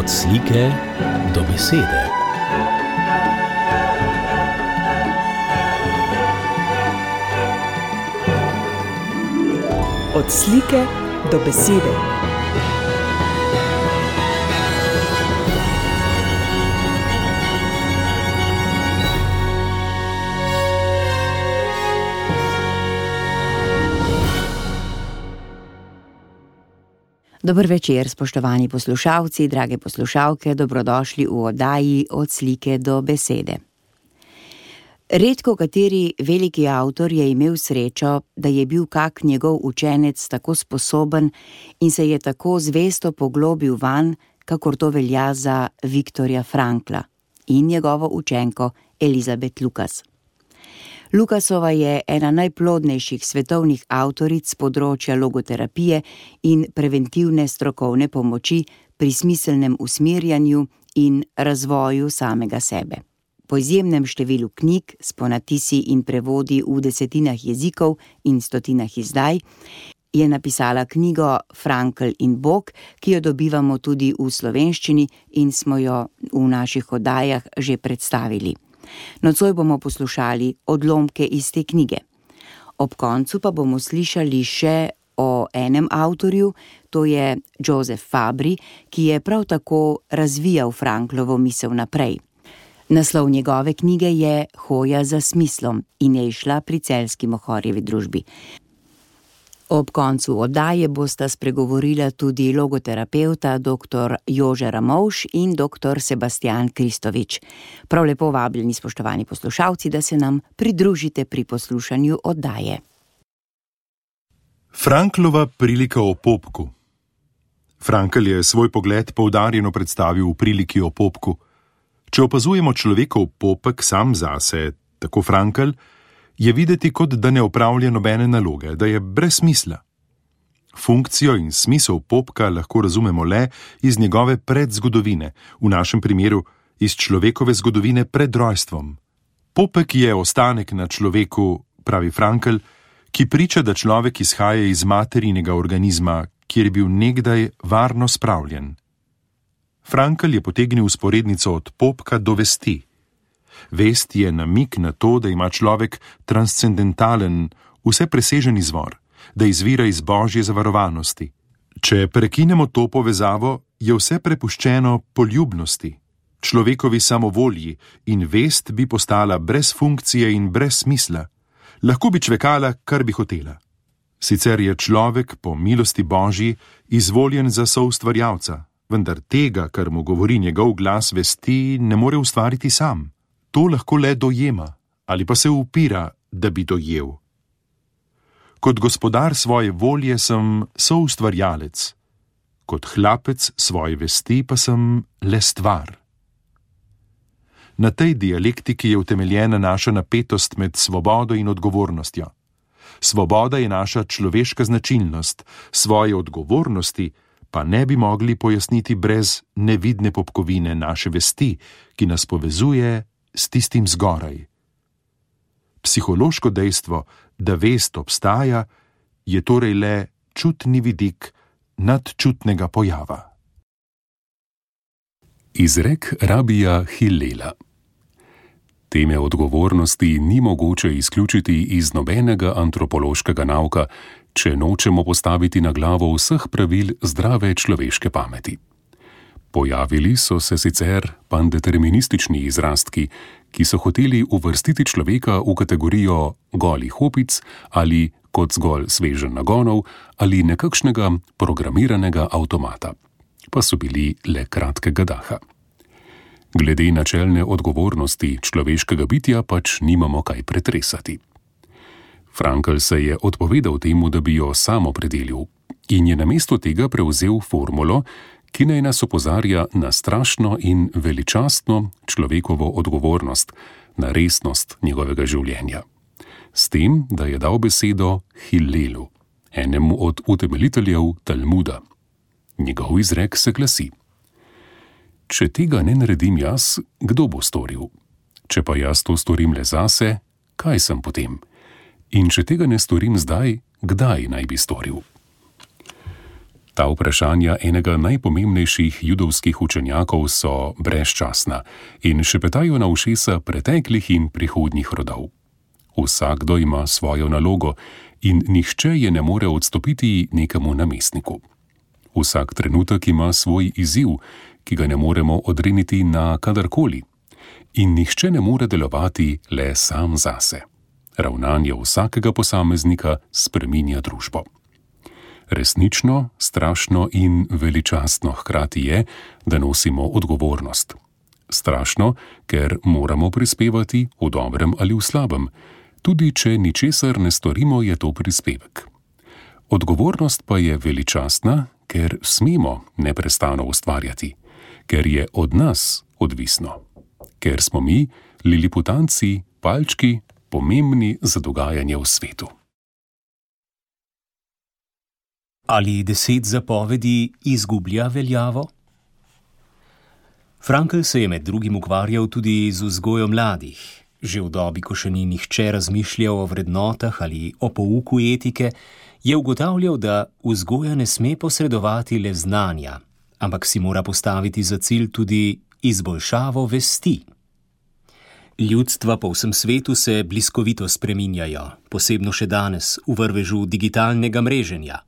Od slike do besede. Od slike do besede. Dober večer, spoštovani poslušalci, drage poslušalke, dobrodošli v oddaji Od slike do besede. Redko kateri veliki avtor je imel srečo, da je bil kak njegov učenec tako sposoben in se je tako zvesto poglobil vanj, kakor to velja za Viktorja Frankla in njegovo učenko Elizabet Lukas. Lukasova je ena najplodnejših svetovnih avtoric področja logoterapije in preventivne strokovne pomoči pri smiselnem usmerjanju in razvoju samega sebe. Po izjemnem številu knjig s ponatisi in prevodi v desetinah jezikov in stotinah izdaj, je napisala knjigo Frankl in Bog, ki jo dobivamo tudi v slovenščini in smo jo v naših oddajah že predstavili. Nocoj bomo poslušali odlomke iz te knjige. Ob koncu pa bomo slišali še o enem avtorju, to je Joseph Fabri, ki je prav tako razvijal Franklovo misel naprej. Naslov njegove knjige je Hoja za smislom in je išla pri celski mohorjevi družbi. Ob koncu oddaje bosta spregovorila tudi logoterapeuta dr. Jože Ramovš in dr. Sebastian Kristovič. Prav lepo vabljeni, spoštovani poslušalci, da se nam pridružite pri poslušanju oddaje. Franklova prilika o popku. Frankl je svoj pogled poudarjeno predstavil v priliki o popku. Če opazujemo človekov popek sam zase, tako Frankl, je videti, kot da ne opravlja nobene naloge, da je brez smisla. Funkcijo in smisel popka lahko razumemo le iz njegove predzgodovine, v našem primeru iz človekove zgodovine pred rojstvom. Popek je ostanek na človeku, pravi Frankl, ki priča, da človek izhaja iz materinega organizma, kjer je bil nekdaj varno spravljen. Frankl je potegnil usporednico od popka do vesti. Vest je namik na to, da ima človek transcendentalen, vse presežen izvor, da izvira iz božje zavarovanosti. Če prekinemo to povezavo, je vse prepuščeno poljubnosti, človekovi samovolji in vest bi postala brez funkcije in brez smisla, lahko bi čvekala, kar bi hotela. Sicer je človek po milosti božji izvoljen za soustvarjalca, vendar tega, kar mu govori njegov glas vesti, ne more ustvariti sam to lahko le dojema ali pa se upira, da bi dojel. Kot gospodar svoje volje sem soustvarjalec, kot hlapec svoje vesti pa sem le stvar. Na tej dialektiki je utemeljena naša napetost med svobodo in odgovornostjo. Svoboda je naša človeška značilnost, svoje odgovornosti pa ne bi mogli pojasniti brez nevidne popkovine naše vesti, ki nas povezuje s tistim zgoraj. Psihološko dejstvo, da vest obstaja, je torej le čutni vidik nadčutnega pojava. Izrek rabija Hillela. Teme odgovornosti ni mogoče izključiti iz nobenega antropološkega nauka, če nočemo postaviti na glavo vseh pravil zdrave človeške pameti. Pojavili so se sicer pandeterministični izrastki, ki so hoteli uvrstiti človeka v kategorijo golih opic ali kot zgolj svežen nagonov ali nekakšnega programiranega avtomata, pa so bili le kratkega daha. Glede načelne odgovornosti človeškega bitja pač nimamo kaj pretresati. Frankl se je odpovedal temu, da bi jo samo predelil, in je namesto tega prevzel formulo, ki naj nas opozarja na strašno in veličastno človekovo odgovornost, na resnost njegovega življenja. S tem, da je dal besedo Hillelu, enemu od utemeljiteljev Talmuda. Njegov izrek se glasi: Če tega ne naredim jaz, kdo bo storil? Če pa jaz to storim le zase, kaj sem potem? In če tega ne storim zdaj, kdaj naj bi storil? Ta vprašanja enega najpomembnejših judovskih učenjakov so brezčasna in šepetajo na ušesa preteklih in prihodnjih rodov. Vsakdo ima svojo nalogo in nihče je ne more odstopiti nekemu namestniku. Vsak trenutek ima svoj izziv, ki ga ne moremo odreniti na kadarkoli, in nihče ne more delovati le sam zase. Ravnanje vsakega posameznika spreminja družbo. Resnično, strašno in veličastno hkrati je, da nosimo odgovornost. Strašno, ker moramo prispevati v dobrem ali v slabem, tudi če ničesar ne storimo, je to prispevek. Odgovornost pa je veličastna, ker smemo neprestano ustvarjati, ker je od nas odvisno, ker smo mi, liliputanci, palčki, pomembni za dogajanje v svetu. Ali deset zapovedi izgublja veljavo? Frankl se je med drugim ukvarjal tudi z vzgojo mladih. Že v dobi, ko še ni nihče razmišljal o vrednotah ali o pouku etike, je ugotavljal, da vzgoja ne sme posredovati le znanja, ampak si mora postaviti za cilj tudi izboljšavo vesti. Ljudstva po vsem svetu se bliskovito spreminjajo, posebno še danes v vrvežu digitalnega mreženja.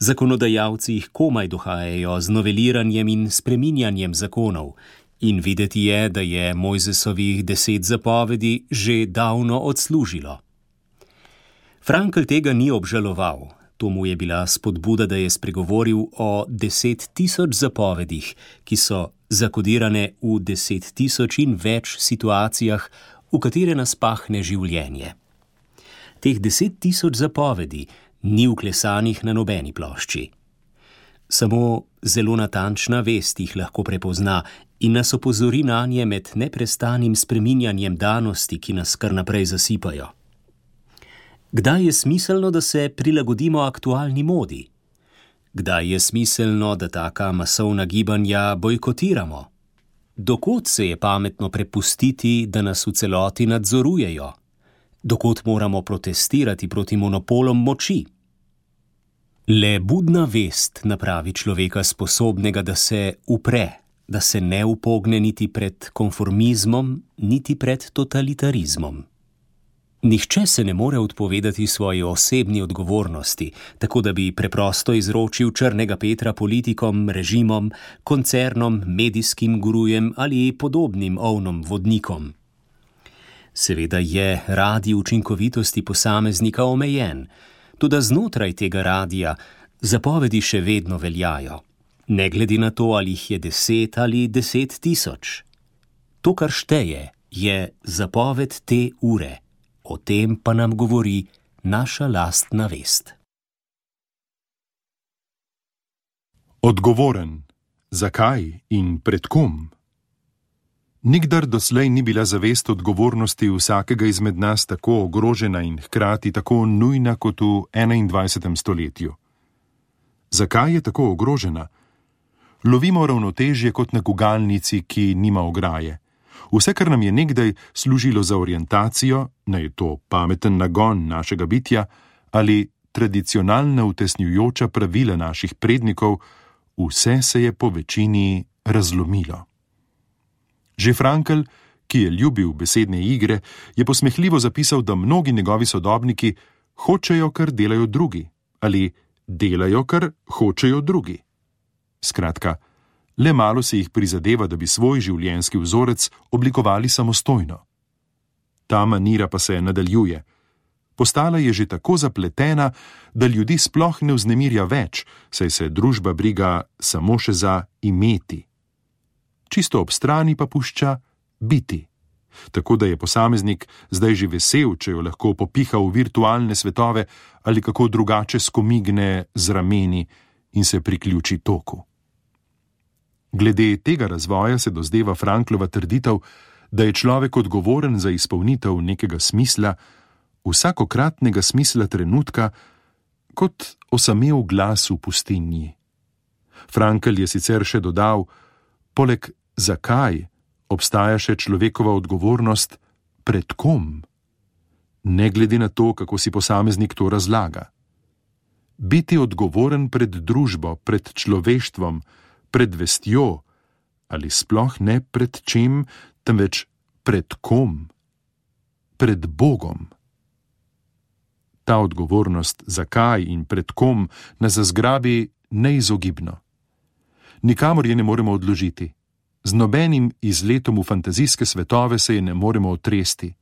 Zakonodajalci jih komaj dohajajo z noveliranjem in spreminjanjem zakonov, in videti je, da je Mojzesovih deset zapovedi že davno odslužilo. Frankl tega ni obžaloval, to mu je bila spodbuda, da je spregovoril o deset tisoč zapovedih, ki so zakodirane v deset tisoč in več situacijah, v katere nas pahne življenje. Teh deset tisoč zapovedi ni uklesanih na nobeni plošči. Samo zelo natančna vest jih lahko prepozna in nas opozori na nje med neprestanim spreminjanjem danosti, ki nas kar naprej zasipajo. Kdaj je smiselno, da se prilagodimo aktualni modi? Kdaj je smiselno, da taka masovna gibanja bojkotiramo? Dokot se je pametno prepustiti, da nas v celoti nadzorujejo? Dokot moramo protestirati proti monopolom moči? Le budna vest napravi človeka sposobnega, da se upre, da se ne upogne niti pred konformizmom, niti pred totalitarizmom. Nihče se ne more odpovedati svoji osebni odgovornosti, tako da bi preprosto izročil črnega Petra politikom, režimom, koncernom, medijskim gurujem ali podobnim ovnom vodnikom. Seveda je radi učinkovitosti posameznika omejen, tudi znotraj tega radija zapovedi še vedno veljajo, ne glede na to, ali jih je deset ali deset tisoč. To, kar šteje, je zapoved te ure o tem pa nam govori naša lastna vest. Odgovoren, zakaj in pred kom? Nikdar doslej ni bila zavest odgovornosti vsakega izmed nas tako ogrožena in hkrati tako nujna kot v 21. stoletju. Zakaj je tako ogrožena? Lovimo ravnotežje kot na gugalnici, ki nima ograje. Vse, kar nam je nekdaj služilo za orientacijo, naj je to pameten nagon našega bitja ali tradicionalna utesnjujoča pravila naših prednikov, vse se je po večini razlomilo. Že Frankl, ki je ljubil besedne igre, je posmehljivo zapisal, da mnogi njegovi sodobniki hočejo, kar delajo drugi, ali delajo, kar hočejo drugi. Skratka, le malo se jih prizadeva, da bi svoj življenjski vzorec oblikovali samostojno. Ta manira pa se nadaljuje. Postala je že tako zapletena, da ljudi sploh ne vznemirja več, saj se družba briga samo še za imeti. Čisto ob strani pa pušča biti. Tako da je posameznik zdaj že vesel, če jo lahko popiha v virtualne svetove ali kako drugače skomigne z rameni in se priključi toku. Glede tega razvoja se dozdeva Franklova trditev, da je človek odgovoren za izpolnitev nekega smisla, vsakokratnega smisla trenutka, kot osamev glas v pustinji. Frankl je sicer še dodal: Poleg zakaj obstaja še človekova odgovornost pred kom, ne glede na to, kako si posameznik to razlaga. biti odgovoren pred družbo, pred človeštvom, pred vestjo, ali sploh ne pred čem, temveč pred kom? Pred Bogom. Ta odgovornost, zakaj in pred kom, nas zgrabi neizogibno. Nikamor je ne moremo odložiti, z nobenim izletom v fantazijske svetove se je ne moremo otresti.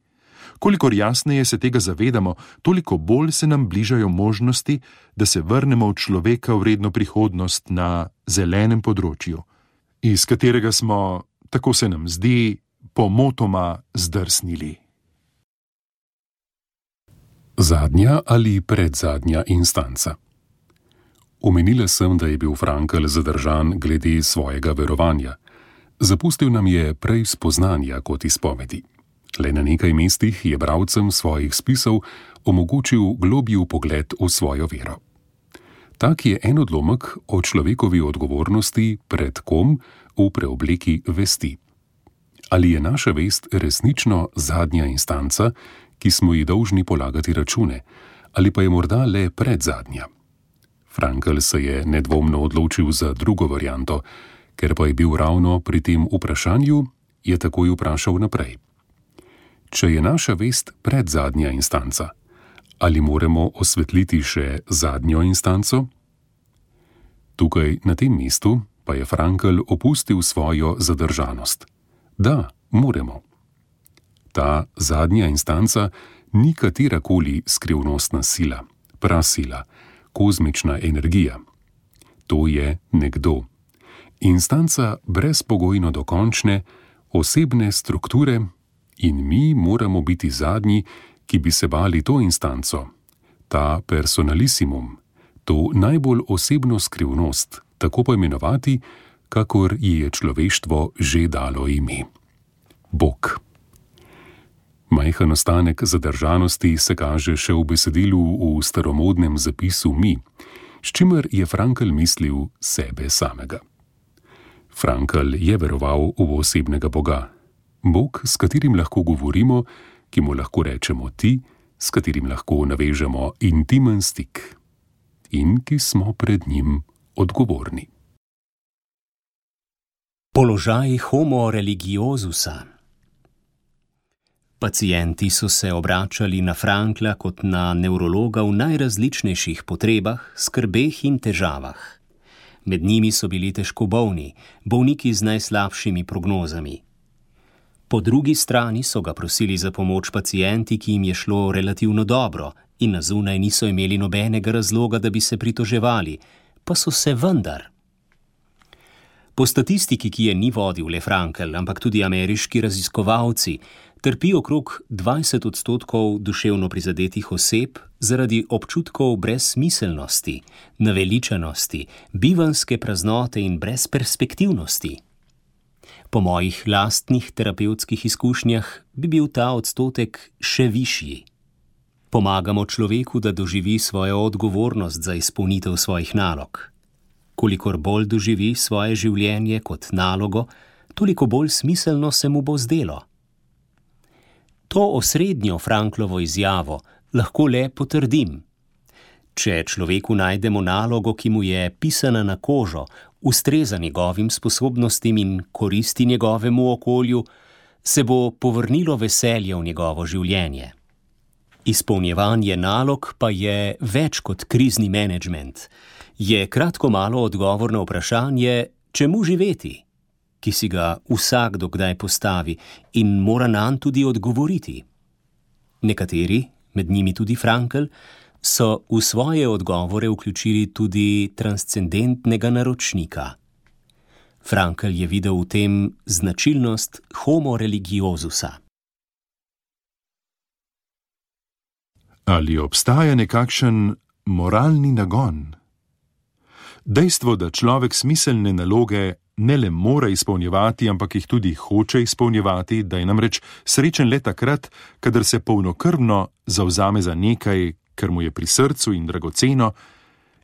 Kolikor jasneje se tega zavedamo, toliko bolj se nam bližajo možnosti, da se vrnemo v človeka vredno prihodnost na zelenem področju, iz katerega smo, tako se nam zdi, pomotoma zdrsnili. Zadnja ali predzadnja instanca. Omenila sem, da je bil Frankl zadržan glede svojega verovanja. Zapustil nam je prej spoznanja kot izpovedi. Le na nekaj mestih je bralcem svojih spisov omogočil globji pogled v svojo vero. Tak je en odlomek o človekovi odgovornosti pred kom v preobleki vesti. Ali je naša vest resnično zadnja instanca, ki smo ji dolžni polagati račune, ali pa je morda le predzadnja? Frankl se je nedvomno odločil za drugo varianto, ker pa je bil ravno pri tem vprašanju, je takoj vprašal naprej. Če je naša vest predzadnja instanca, ali moramo osvetliti še zadnjo instanco? Tukaj, na tem mestu, pa je Frankl opustil svojo zadržanost. Da, moramo. Ta zadnja instanca ni katerakoli skrivnostna sila, prasila, kozmična energija. To je nekdo. Instanca brezpogojno dokončne, osebne strukture, in mi moramo biti zadnji, ki bi se bali to instanco, ta personalissimum, to najbolj osebno skrivnost, tako poimenovati, kakor ji je človeštvo že dalo ime. Bog. Majhen ostanek zadržanosti se kaže še v besedilu v staromodnem zapisu mi, s čimer je Frankl mislil sebe samega. Frankl je veroval v osebnega Boga, Bog, s katerim lahko govorimo, ki mu lahko rečemo ti, s katerim lahko navežemo intimen stik in ki smo pred njim odgovorni. Položaj homo religiozusa. Pacijenti so se obračali na Frankla kot na nevrologa v najrazličnejših potrebah, skrbeh in težavah. Med njimi so bili težko bolni, bolniki z najslabšimi prognozami. Po drugi strani so ga prosili za pomoč pacijenti, ki jim je šlo relativno dobro in na zunaj niso imeli nobenega razloga, da bi se pritoževali, pa so se vendar. Po statistiki, ki je ni vodil le Frankel, ampak tudi ameriški raziskovalci, trpi okrog 20 odstotkov duševno prizadetih oseb zaradi občutkov brezsmiselnosti, naveličanosti, bivanske praznote in brezperspektivnosti. Po mojih lastnih terapevtskih izkušnjah bi bil ta odstotek še višji. Pomagamo človeku, da doživi svojo odgovornost za izpolnitev svojih nalog. Kolikor bolj doživi svoje življenje kot nalogo, toliko bolj smiselno se mu bo zdelo. To osrednjo Franklovo izjavo lahko le potrdim. Če človeku najdemo nalogo, ki mu je pisana na kožo, ustreza njegovim sposobnostim in koristi njegovemu okolju, se bo povrnilo veselje v njegovo življenje. Izpolnjevanje nalog pa je več kot krizni menedžment. Je kratko malo odgovor na vprašanje, čemu živeti, ki si ga vsakdo kdaj postavi in mora nam tudi odgovoriti. Nekateri, med njimi tudi Frankl, so v svoje odgovore vključili tudi transcendentnega naročnika. Frankl je videl v tem značilnost homo religiozusa. Ali obstaja nekakšen moralni nagon? Dejstvo, da človek smiselne naloge ne le more izpolnjevati, ampak jih tudi hoče izpolnjevati, da je namreč srečen le takrat, kadar se polnokrvno zauzame za nekaj, ker mu je pri srcu in dragoceno,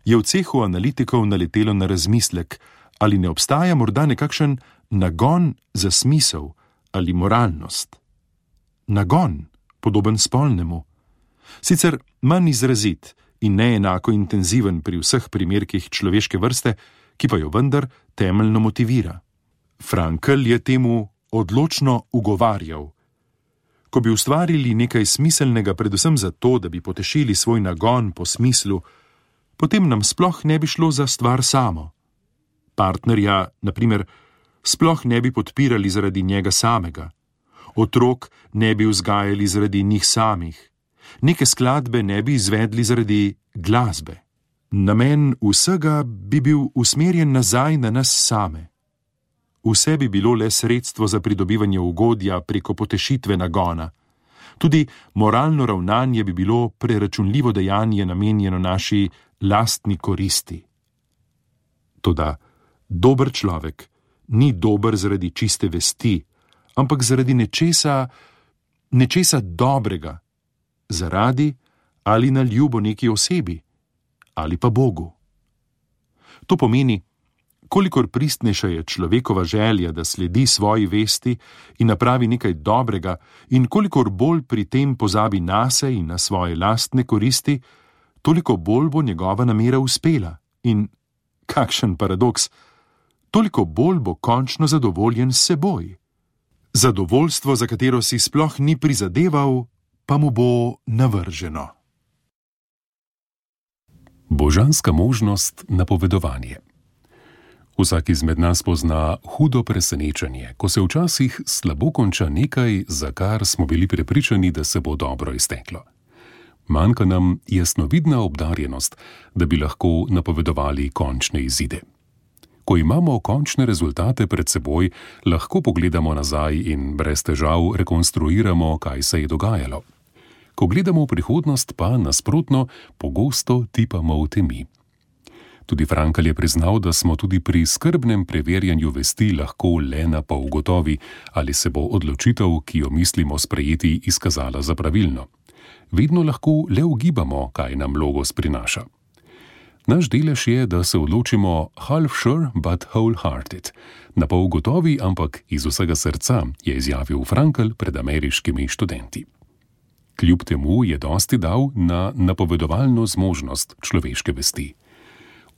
je v cehu analitikov naletelo na razmislek, ali ne obstaja morda nekakšen nagon za smisel ali moralnost. Nagon, podoben spolnemu. Sicer manj izrazit in ne enako intenziven pri vseh primerkih človeške vrste, ki pa jo vendar temeljno motivira. Frankl je temu odločno ugovarjal. Ko bi ustvarili nekaj smiselnega, predvsem zato, da bi potešili svoj nagon po smislu, potem nam sploh ne bi šlo za stvar samo. Partnerja, naprimer, sploh ne bi podpirali zaradi njega samega, otrok ne bi vzgajali zaradi njih samih, neke skladbe ne bi izvedli zaradi glasbe. Namen vsega bi bil usmerjen nazaj na nas same. Vse bi bilo le sredstvo za pridobivanje ugodja preko potešitve nagona. Tudi moralno ravnanje bi bilo preračunljivo dejanje namenjeno naši lastni koristi. Toda dober človek ni dober zaradi čiste vesti, ampak zaradi nečesa, nečesa dobrega, zaradi ali na ljubo neki osebi ali pa Bogu. To pomeni, kolikor pristnejša je človekova želja, da sledi svoji vesti in napravi nekaj dobrega, in kolikor bolj pri tem pozabi na se in na svoje lastne koristi, toliko bolj bo njegova namera uspela. In kakšen paradoks, toliko bolj bo končno zadovoljen s seboj. Zadovoljstvo, za katero si sploh ni prizadeval, pa mu bo navrženo. Božanska možnost napovedovanja. Vsak izmed nas pozna hudo presenečenje, ko se včasih slabo konča nekaj, za kar smo bili prepričani, da se bo dobro izteklo. Manjka nam jasnovidna obdarjenost, da bi lahko napovedovali končne izide. Ko imamo končne rezultate pred seboj, lahko pogledamo nazaj in brez težav rekonstruiramo, kaj se je dogajalo ko gledamo v prihodnost, pa nasprotno, pogosto tipamo v temi. Tudi Frankl je priznal, da smo tudi pri skrbnem preverjanju vesti lahko le na pol gotovi, ali se bo odločitev, ki jo mislimo sprejeti, izkazala za pravilno. Vedno lahko le ugibamo, kaj nam logos prinaša. Naš delež je, da se odločimo half sure, but wholehearted. Na pol gotovi, ampak iz vsega srca, je izjavil Frankl pred ameriškimi študenti. Kljub temu je dosti dal na napovedovalno zmožnost človeške vesti.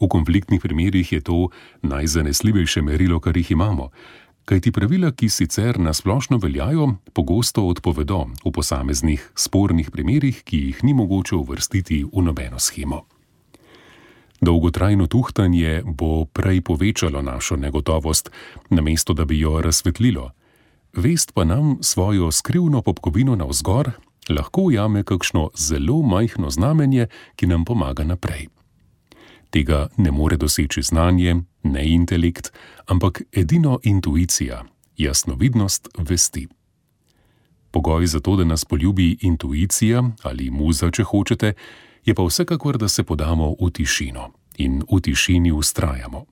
V konfliktnih primerjih je to najzanesljivejše merilo, kar jih imamo, kajti pravila, ki sicer nasplošno veljajo, pogosto odpovedo v posameznih spornih primerjih, ki jih ni mogoče uvrstiti v nobeno schemo. Dolgotrajno tuhtanje bo prej povečalo našo negotovost, namesto da bi jo razsvetlilo. Vest pa nam svojo skrivno popkovino navzgor lahko ujame kakšno zelo majhno znamenje, ki nam pomaga naprej. Tega ne more doseči znanje, ne intelekt, ampak edino intuicija, jasnovidnost vesti. Pogoj za to, da nas poljubi intuicija ali muza, če hočete, je pa vsekakor, da se podamo v tišino in v tišini ustrajamo.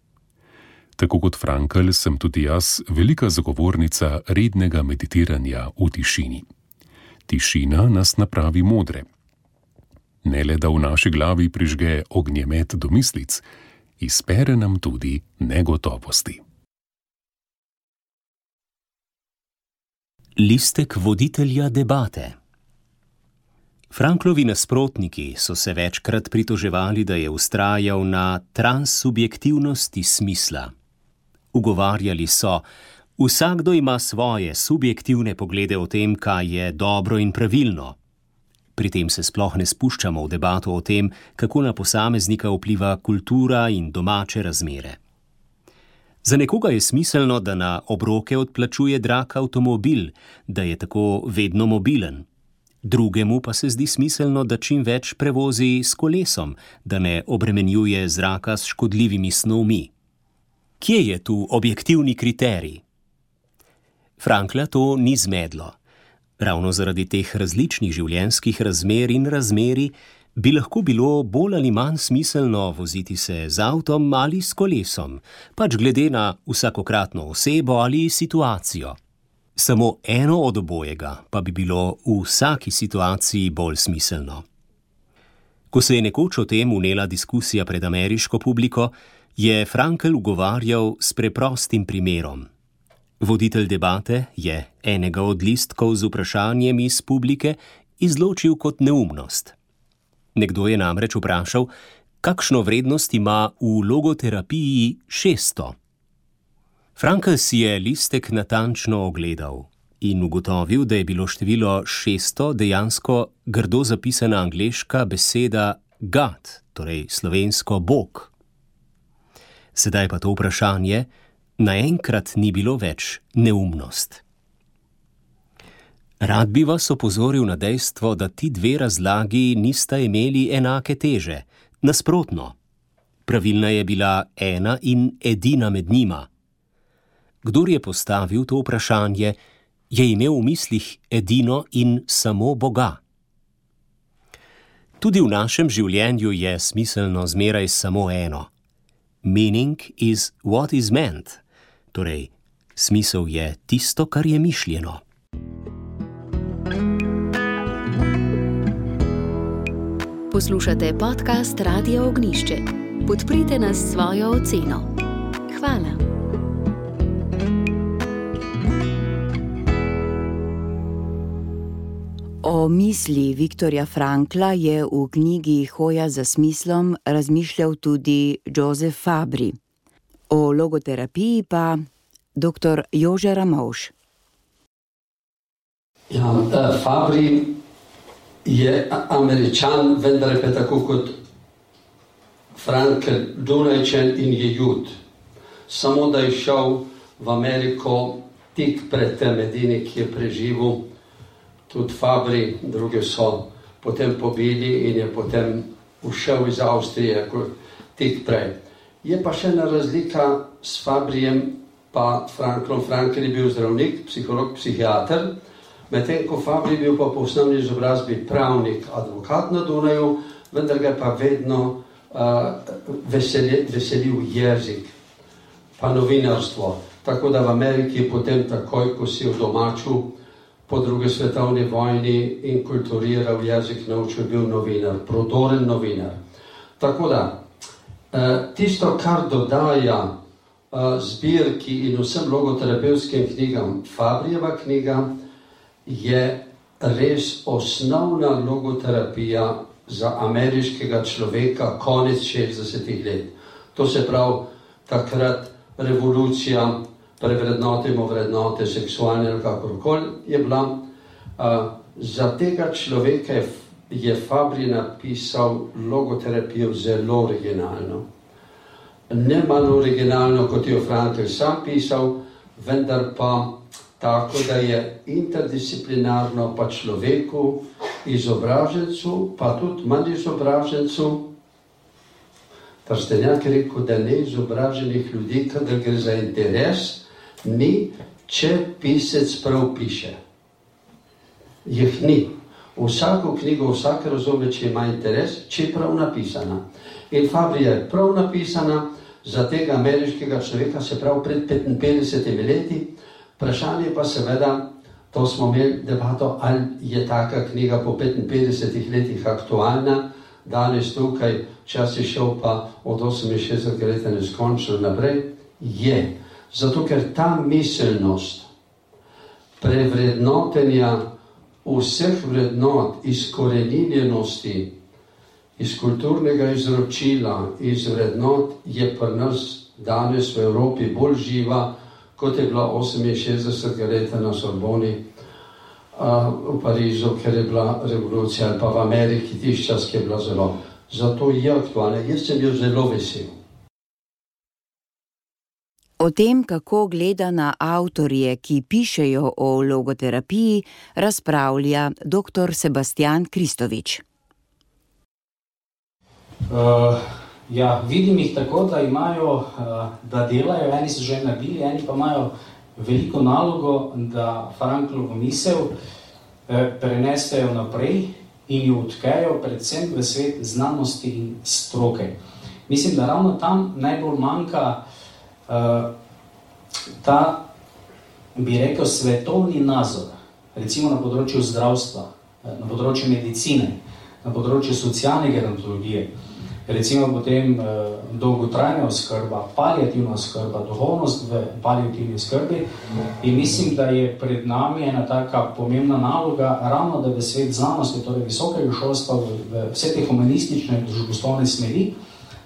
Tako kot Frankl, sem tudi jaz velika zagovornica rednega meditiranja v tišini tišina nas napravi modre. Ne le da v naši glavi prižge ognjemet domislic, izpere nam tudi negotovosti. Listek voditelja debate. Franklovi nasprotniki so se večkrat pritoževali, da je ustrajal na transsubjektivnosti smisla. Ugovarjali so, Vsakdo ima svoje subjektivne poglede o tem, kaj je dobro in pravilno. Pri tem se sploh ne spuščamo v debato o tem, kako na posameznika vpliva kultura in domače razmere. Za nekoga je smiselno, da na obroke odplačuje drag avtomobil, da je tako vedno mobilen. Drugemu pa se zdi smiselno, da čim več prevozi s kolesom, da ne obremenjuje zraka s škodljivimi snovmi. Kje je tu objektivni kriterij? Frankla to ni zmedlo. Ravno zaradi teh različnih življenjskih razmer in razmeri bi lahko bilo bolj ali manj smiselno voziti se z avtom ali s kolesom, pač glede na vsakokratno osebo ali situacijo. Samo eno od obojega pa bi bilo v vsaki situaciji bolj smiselno. Ko se je nekoč o tem unela diskusija pred ameriško publiko, je Frankel ugovarjal s preprostim primerom. Voditelj debate je enega od listkov z vprašanjem iz publike izločil kot neumnost. Nekdo je namreč vprašal, kakšno vrednost ima v logoterapiji 600. Frankl si je listek natančno ogledal in ugotovil, da je bilo število 600 dejansko grdo zapisana angliška beseda God, torej slovensko Bog. Sedaj pa to vprašanje naenkrat ni bilo več neumnost. Rad bi vas opozoril na dejstvo, da ti dve razlagi nista imeli enake teže, nasprotno. Pravilna je bila ena in edina med njima. Kdor je postavil to vprašanje, je imel v mislih edino in samo Boga. Tudi v našem življenju je smiselno zmeraj samo eno: Meaning is what is meant, torej smisel je tisto, kar je mišljeno. Poslušate podcast Radio Ognišče. Podprite nas s svojo oceno. Hvala. O misli Viktorja Frankla je v knjigi Hoja za smislom razmišljal tudi Jozef Fabri, o logoterapiji pa dr. Jože Ramovš. Ja, Fabri je američan, vendar je tako kot Frankl, Dunajčen in je jud. Samo da je šel v Ameriko tik pred tem edini, ki je preživel, tudi Fabri, druge so potem pobili in je potem ušel iz Avstrije, tik prej. Je pa še ena razlika s Fabrijem, pa Franklom. Frankl je bil zdravnik, psiholog, psihiater medtem ko Fabri bil pa po osnovni izobrazbi pravnik, advokat na Dunaju, vendar ga je pa vedno uh, veseli, veselil jezik, pa novinarstvo. Tako da v Ameriki je potem takoj, ko si v domaču po drugi svetovni vojni in kulturiral jezik, naučil bil novinar, prodoren novinar. Tako da tisto, kar dodaja uh, zbirki in vsem logoterapevskim knjigam, Fabrijeva knjiga, je res osnovna logoterapija za ameriškega človeka konec 60-ih let. To se pravi, takrat revolucija, prevrednotimo vrednote, seksualne ali kakorkoli je bila. Uh, za tega človeka je, je Fabri napisal logoterapijo zelo originalno. Ne malo originalno, kot je Frankl sam pisal, vendar pa tako da je interdisciplinarno pa človeku, izobražencu, pa tudi manj izobražencu. Trstenjak je rekel, da ne izobraženih ljudi, kadar gre za interes, ni, če pisec prav piše. Jih ni. Vsako knjigo, vsak razume, če ima interes, če je prav napisana. In Fabrija je prav napisana za tega ameriškega človeka, se pravi pred 55 leti, Vprašanje pa seveda, to smo imeli debato, ali je taka knjiga po 55 letih aktualna, danes tukaj, čas je šel pa od 68 let neskončno naprej, je. Zato, ker ta miselnost prevrednotenja vseh vrednot, izkorenjenosti, iz kulturnega izročila, iz vrednot, je pri nas danes v Evropi bolj živa, kot je bila 68 let na Sorboni v Parizu, ker je bila revolucija, ali pa v Ameriki tiš čas, ki je bila zelo. Zato je aktualna. Jaz sem bil zelo vesel. O tem, kako gleda na avtorje, ki pišejo o logoterapiji, razpravlja dr. Sebastian Kristovič. Uh, Ja, vidim jih tako, da imajo, eh, da delajo, eni so že naredili, eni pa imajo veliko nalogo, da Franklovo misel eh, prenesejo naprej in jo odkejo predvsem v svet znanosti in stroke. Mislim, da ravno tam najbolj manjka uh, ta, bi rekel, svetovni nazor, recimo na področju zdravstva, na področju medicine, na področju socialne gerontologije. recimo potem eh, dolgotrajna oskrba, palijativna oskrba, duhovnost v palijativni skrbi. In mislim, da je pred nami ena taka pomembna naloga, ravno da v svet znanosti, torej visokega šolstva, v vse te humanistične in družboslovne smeri,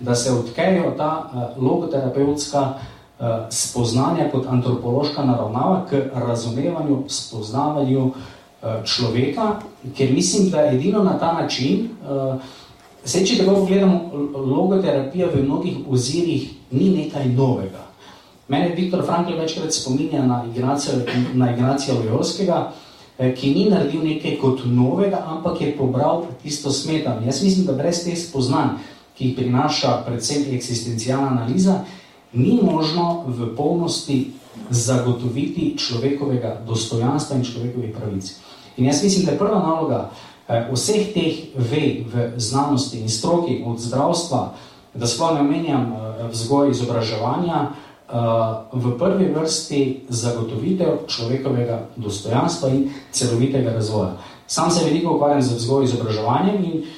da se odkejo ta uh, logoterapevtska uh, spoznanja kot antropološka naravnava k razumevanju, spoznavanju uh, človeka, ker mislim, da edino na ta način Zdaj, če tako pogledamo, logoterapija v mnogih ozirih ni nekaj novega. Mene Viktor Frankl večkrat spominja na Ignacija, na Ignacija Lojovskega, eh, ki ni naredil nekaj kot novega, ampak je pobral tisto smetanje. Jaz mislim, da brez teh spoznanj, ki jih prinaša predvsem eksistencialna analiza, ni možno v polnosti zagotoviti človekovega dostojanstva in človekovih pravic. In jaz mislim, da je prva naloga Eh, vseh teh vej v znanosti in stroki, od zdravstva, da sploh ne omenjam eh, vzgoj izobraževanja, eh, v prvi vrsti zagotovitev človekovega dostojanstva in celovitega razvoja. Sam se veliko ukvarjam z vzgoj izobraževanjem in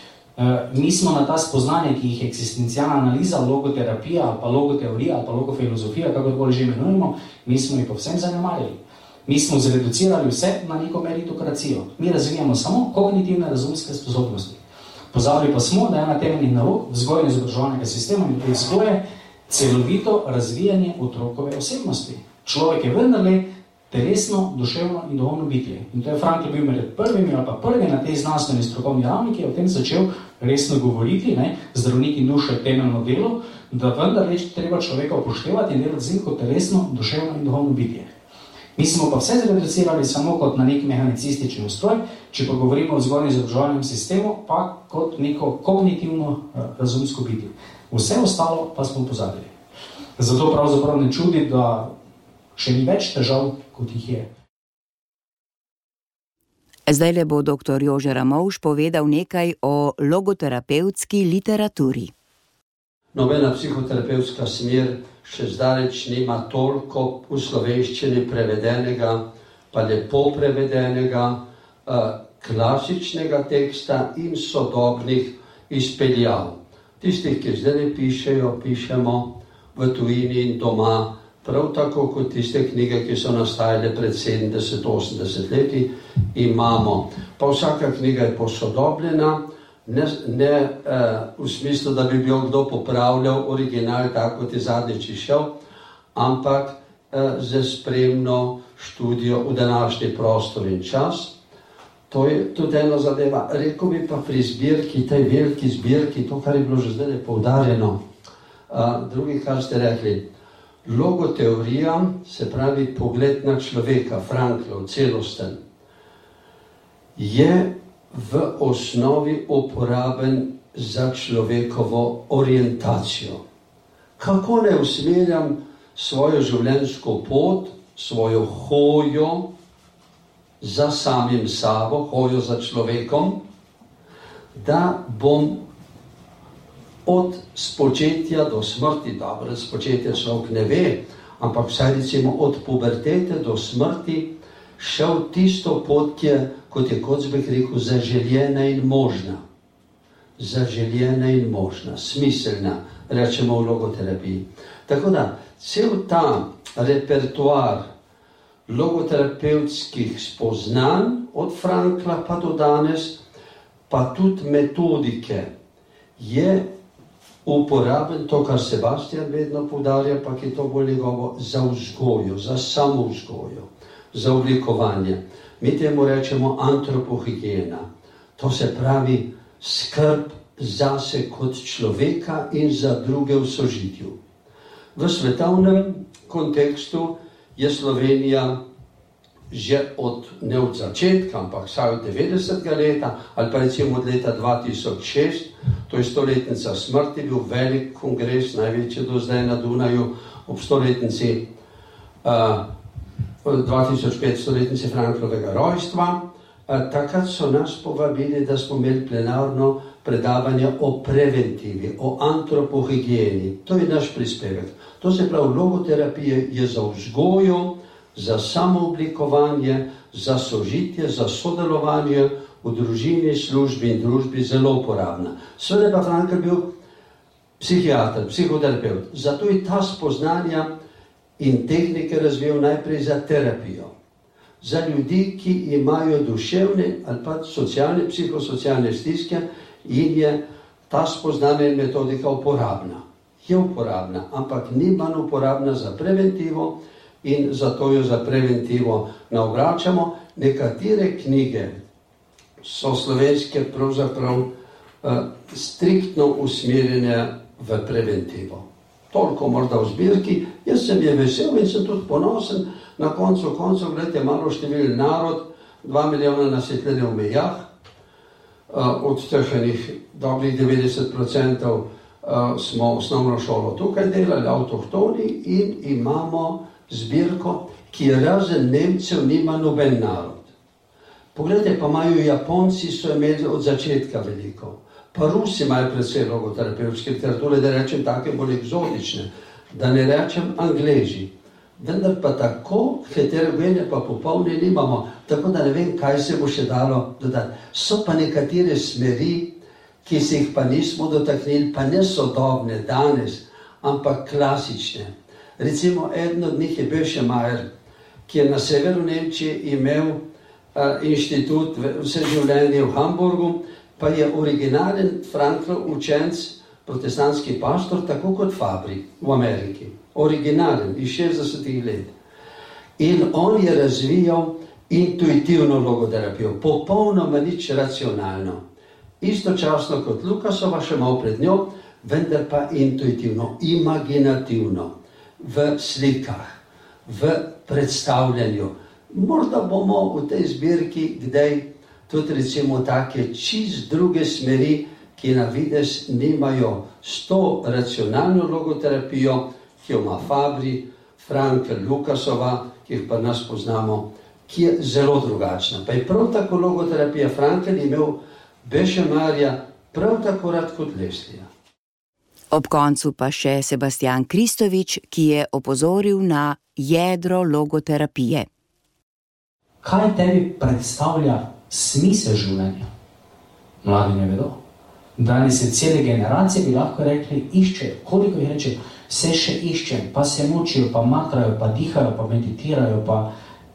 mi smo na ta spoznanje, ki jih eksistencialna analiza, logoterapija ali pa logoteorija ali pa logofilozofija, kakorkoli že imenujemo, mi smo jih povsem zanemarili. Mi smo zreducirali vse na neko meritokracijo. Mi razvijamo samo kognitivne razumske sposobnosti. Pozabili pa smo, da je ena temeljnih nalog vzgoje izobraževalnega sistema in vzgoje celovito razvijanje otrokove osebnosti. Človek je vendarle telesno, duševno in duhovno bitje. In to je Frankl bil med prvimi ali pa prvi na tej znanstveni strokovni ravni, ki je o tem začel resno govoriti, ne, zdravnik in duša je temeljno delo, da vendarle treba človeka upoštevati in delati z njim kot telesno, duševno in duhovno bitje. Mi smo pa vse zreducirali samo kot na nek mehanicistični ustroj, če pa govorimo o zgornjem izobraževalnem sistemu, pa kot neko kognitivno uh, razumsko biti. Vse ostalo pa smo pozabili. Zato pravzaprav ne čudi, da še ni več težav, kot jih je. Zdaj le bo dr. Jože Ramovš povedal nekaj o logoterapevtski literaturi. Nobena psihoterapevtska smer še zdaleč nima toliko v slovenščini prevedenega, pa lepo prevedenega, uh, klasičnega teksta in sodobnih izpeljav. Tistih, ki zdaj ne pišejo, pišemo v tujini in doma, prav tako kot tiste knjige, ki so nastajale pred 70-80 leti, imamo. Pa vsaka knjiga je posodobljena, ne, ne uh, v smislu, da bi bil kdo popravljal original, tako kot je zadnjič išel, ampak uh, za spremno študijo v današnji prostor in čas. To je tudi ena zadeva. Rekl bi pa pri zbirki, tej veliki zbirki, to, kar je bilo že zdaj poudarjeno, uh, drugi, kar ste rekli. Logoteorija, se pravi pogled na človeka, Franklov, celosten, je v osnovi uporaben za človekovo orientacijo. Kako ne usmerjam svojo življenjsko pot, svojo hojo za samim sabo, hojo za človekom, da bom od spočetja do smrti, dobro, spočetja človek ne ve, ampak vsaj recimo od pubertete do smrti šel tisto pot, ki je kot je Kocbek rekel, zaželjena in možna. Zaželjena in možna, smiselna, rečemo v logoterapiji. Tako da cel ta repertoar logoterapevtskih spoznanj, od Frankla pa do danes, pa tudi metodike, je uporaben, to, kar Sebastian vedno poudarja, pa je to bolj njegovo za vzgojo, za samo vzgojo, za oblikovanje mi temu rečemo antropohigiena. To se pravi skrb zase kot človeka in za druge v sožitju. V svetovnem kontekstu je Slovenija že od ne od začetka, ampak vsaj od 90. leta ali pa recimo od leta 2006, to je stoletnica smrti, bil velik kongres, največji do zdaj na Dunaju, ob stoletnici uh, 2500-letnice Franklovega rojstva. Takrat so nas povabili, da smo imeli plenarno predavanje o preventivi, o antropohigieni. To je naš prispevek. To se pravi, logoterapija je za vzgojo, za samooblikovanje, za sožitje, za sodelovanje v družini, službi in družbi zelo uporabna. Sveda pa Frankl bil psihiater, psihoterapeut. Zato je ta spoznanja in tehnike razvijal najprej za terapijo. Za ljudi, ki imajo duševne ali pa socialne, psihosocialne stiske, in je ta spoznanja in metodika uporabna. Je uporabna, ampak ni manj uporabna za preventivo in zato jo za preventivo navračamo. Nekatere knjige so slovenske, pravzaprav uh, striktno usmerjene v preventivo. Toliko morda v zbirki, jaz sem je vesel in sem tudi ponosen, na koncu koncev, gledajte, malo števil narod, dva milijona nasetljenja v mejah, uh, od teh enih dobrih 90% uh, smo osnovno šolo tukaj delali, avtohtoni in imamo zbirko, ki razen Nemcev nima noben narod. Poglejte, pa imajo Japonci, so imeli od začetka veliko, pa Rusi imajo predvsej logoterapevtske literature, da rečem take bolj eksotične, da ne rečem Angleži. Vendar pa tako heterogene, pa popolne nimamo, tako da ne vem, kaj se bo še dalo dodati. So pa nekatere smeri, ki se jih pa nismo dotaknili, pa ne sodobne danes, ampak klasične. Recimo, eden od njih je bil še Majer, ki je na severu Nemčije imel uh, inštitut vse življenje v Hamburgu, pa je originalen Franklov učenc, protestantski pastor, tako kot Fabri v Ameriki. Originalen iz 60-ih let. In on je razvijal intuitivno logoterapijo, popolnoma nič racionalno. Istočasno kot Lukasova, še malo pred njo, vendar pa intuitivno, imaginativno, v slikah, v predstavljanju. Morda bomo v tej zbirki kdaj tudi recimo take čist druge smeri, ki na vides nimajo s to racionalno logoterapijo, ki jo ima Fabri, Frank, Lukasova, ki jih pa nas poznamo, ki je zelo drugačna. Pa je prav tako logoterapija Frankel imel Bešemarja prav tako rad kot Leslija. Ob koncu pa še Sebastian Kristovič, ki je opozoril na jedro logoterapije. Kaj tebi predstavlja smisel življenja? Mladi ne vedo. Danes je cele generacije, bi lahko rekli, iščejo, koliko jih reče, vse še iščejo, pa se mučijo, pa matrajo, pa dihajo, pa meditirajo, pa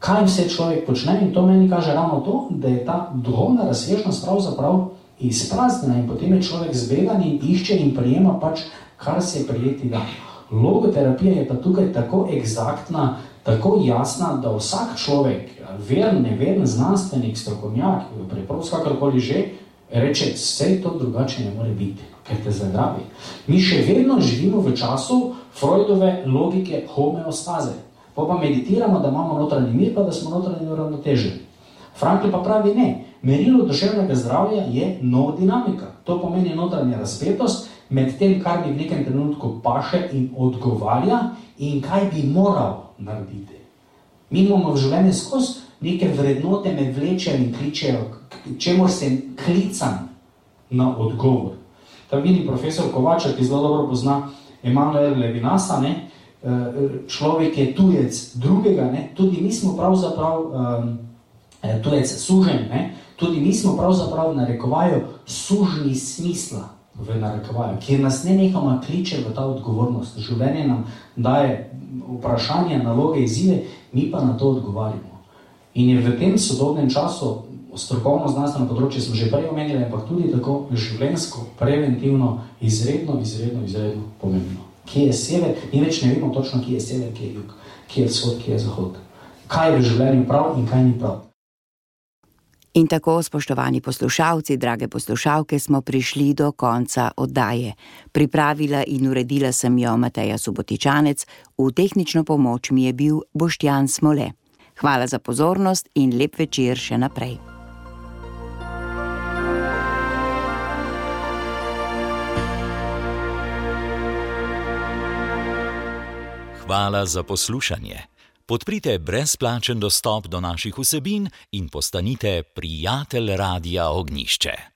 kaj vse človek počne. In to meni kaže ravno to, da je ta duhovna razsežnost pravzaprav izpraznjena in potem je človek zbegan in išče in prijema pač, kar se prijeti da. Logoterapija je pa tukaj tako egzaktna, tako jasna, da vsak človek, veren, neveren, znanstvenik, strokovnjak, preprosto kakorkoli že, reče, vse to drugače ne more biti, ker te zdravi. Mi še vedno živimo v času Freudove logike homeostaze. Pa pa meditiramo, da imamo notranji mir, pa da smo notranji uravnoteženi. Frankl pa pravi ne. Merilo duševnega zdravja je nova dinamika. To pomeni notranja razpetost med tem, kar mi v nekem trenutku paše in odgovarja, in kaj bi moral narediti. Mi imamo v življenju skozi neke vrednote, me vlečejo in kličejo, čemu sem klican na odgovor. Tam vidim profesor Kovača, ki zelo dobro pozna Emanuel Levinasa, ne? Eh, človek je tujec drugega, ne? tudi mi smo pravzaprav um, tujec sužen? Tudi mi smo pravzaprav narekovajo sužni smisla v narekovajo, kjer nas ne nekama kliče v ta odgovornost. Življenje nam daje vprašanja, naloge, izzive, mi pa na to odgovarjamo. In je v tem sodobnem času strokovno znanstveno področje smo že prej omenili, ampak tudi tako življensko, preventivno, izredno, izredno, izredno pomembno. Kje je sever, mi več ne vemo točno, kje je sever, kje je jug, kje je vzhod, kje je zahod. Kaj je v življenju prav in kaj ni prav. In tako, spoštovani poslušalci, drage poslušalke, smo prišli do konca oddaje. Pripravila in uredila sem jo Mateja Subotičanec, v tehnično pomoč mi je bil Boštjan Smole. Hvala za pozornost in lep večer še naprej. Hvala za poslušanje. Podprite brezplačen dostop do naših vsebin in postanite prijatelj Radia Ognišče.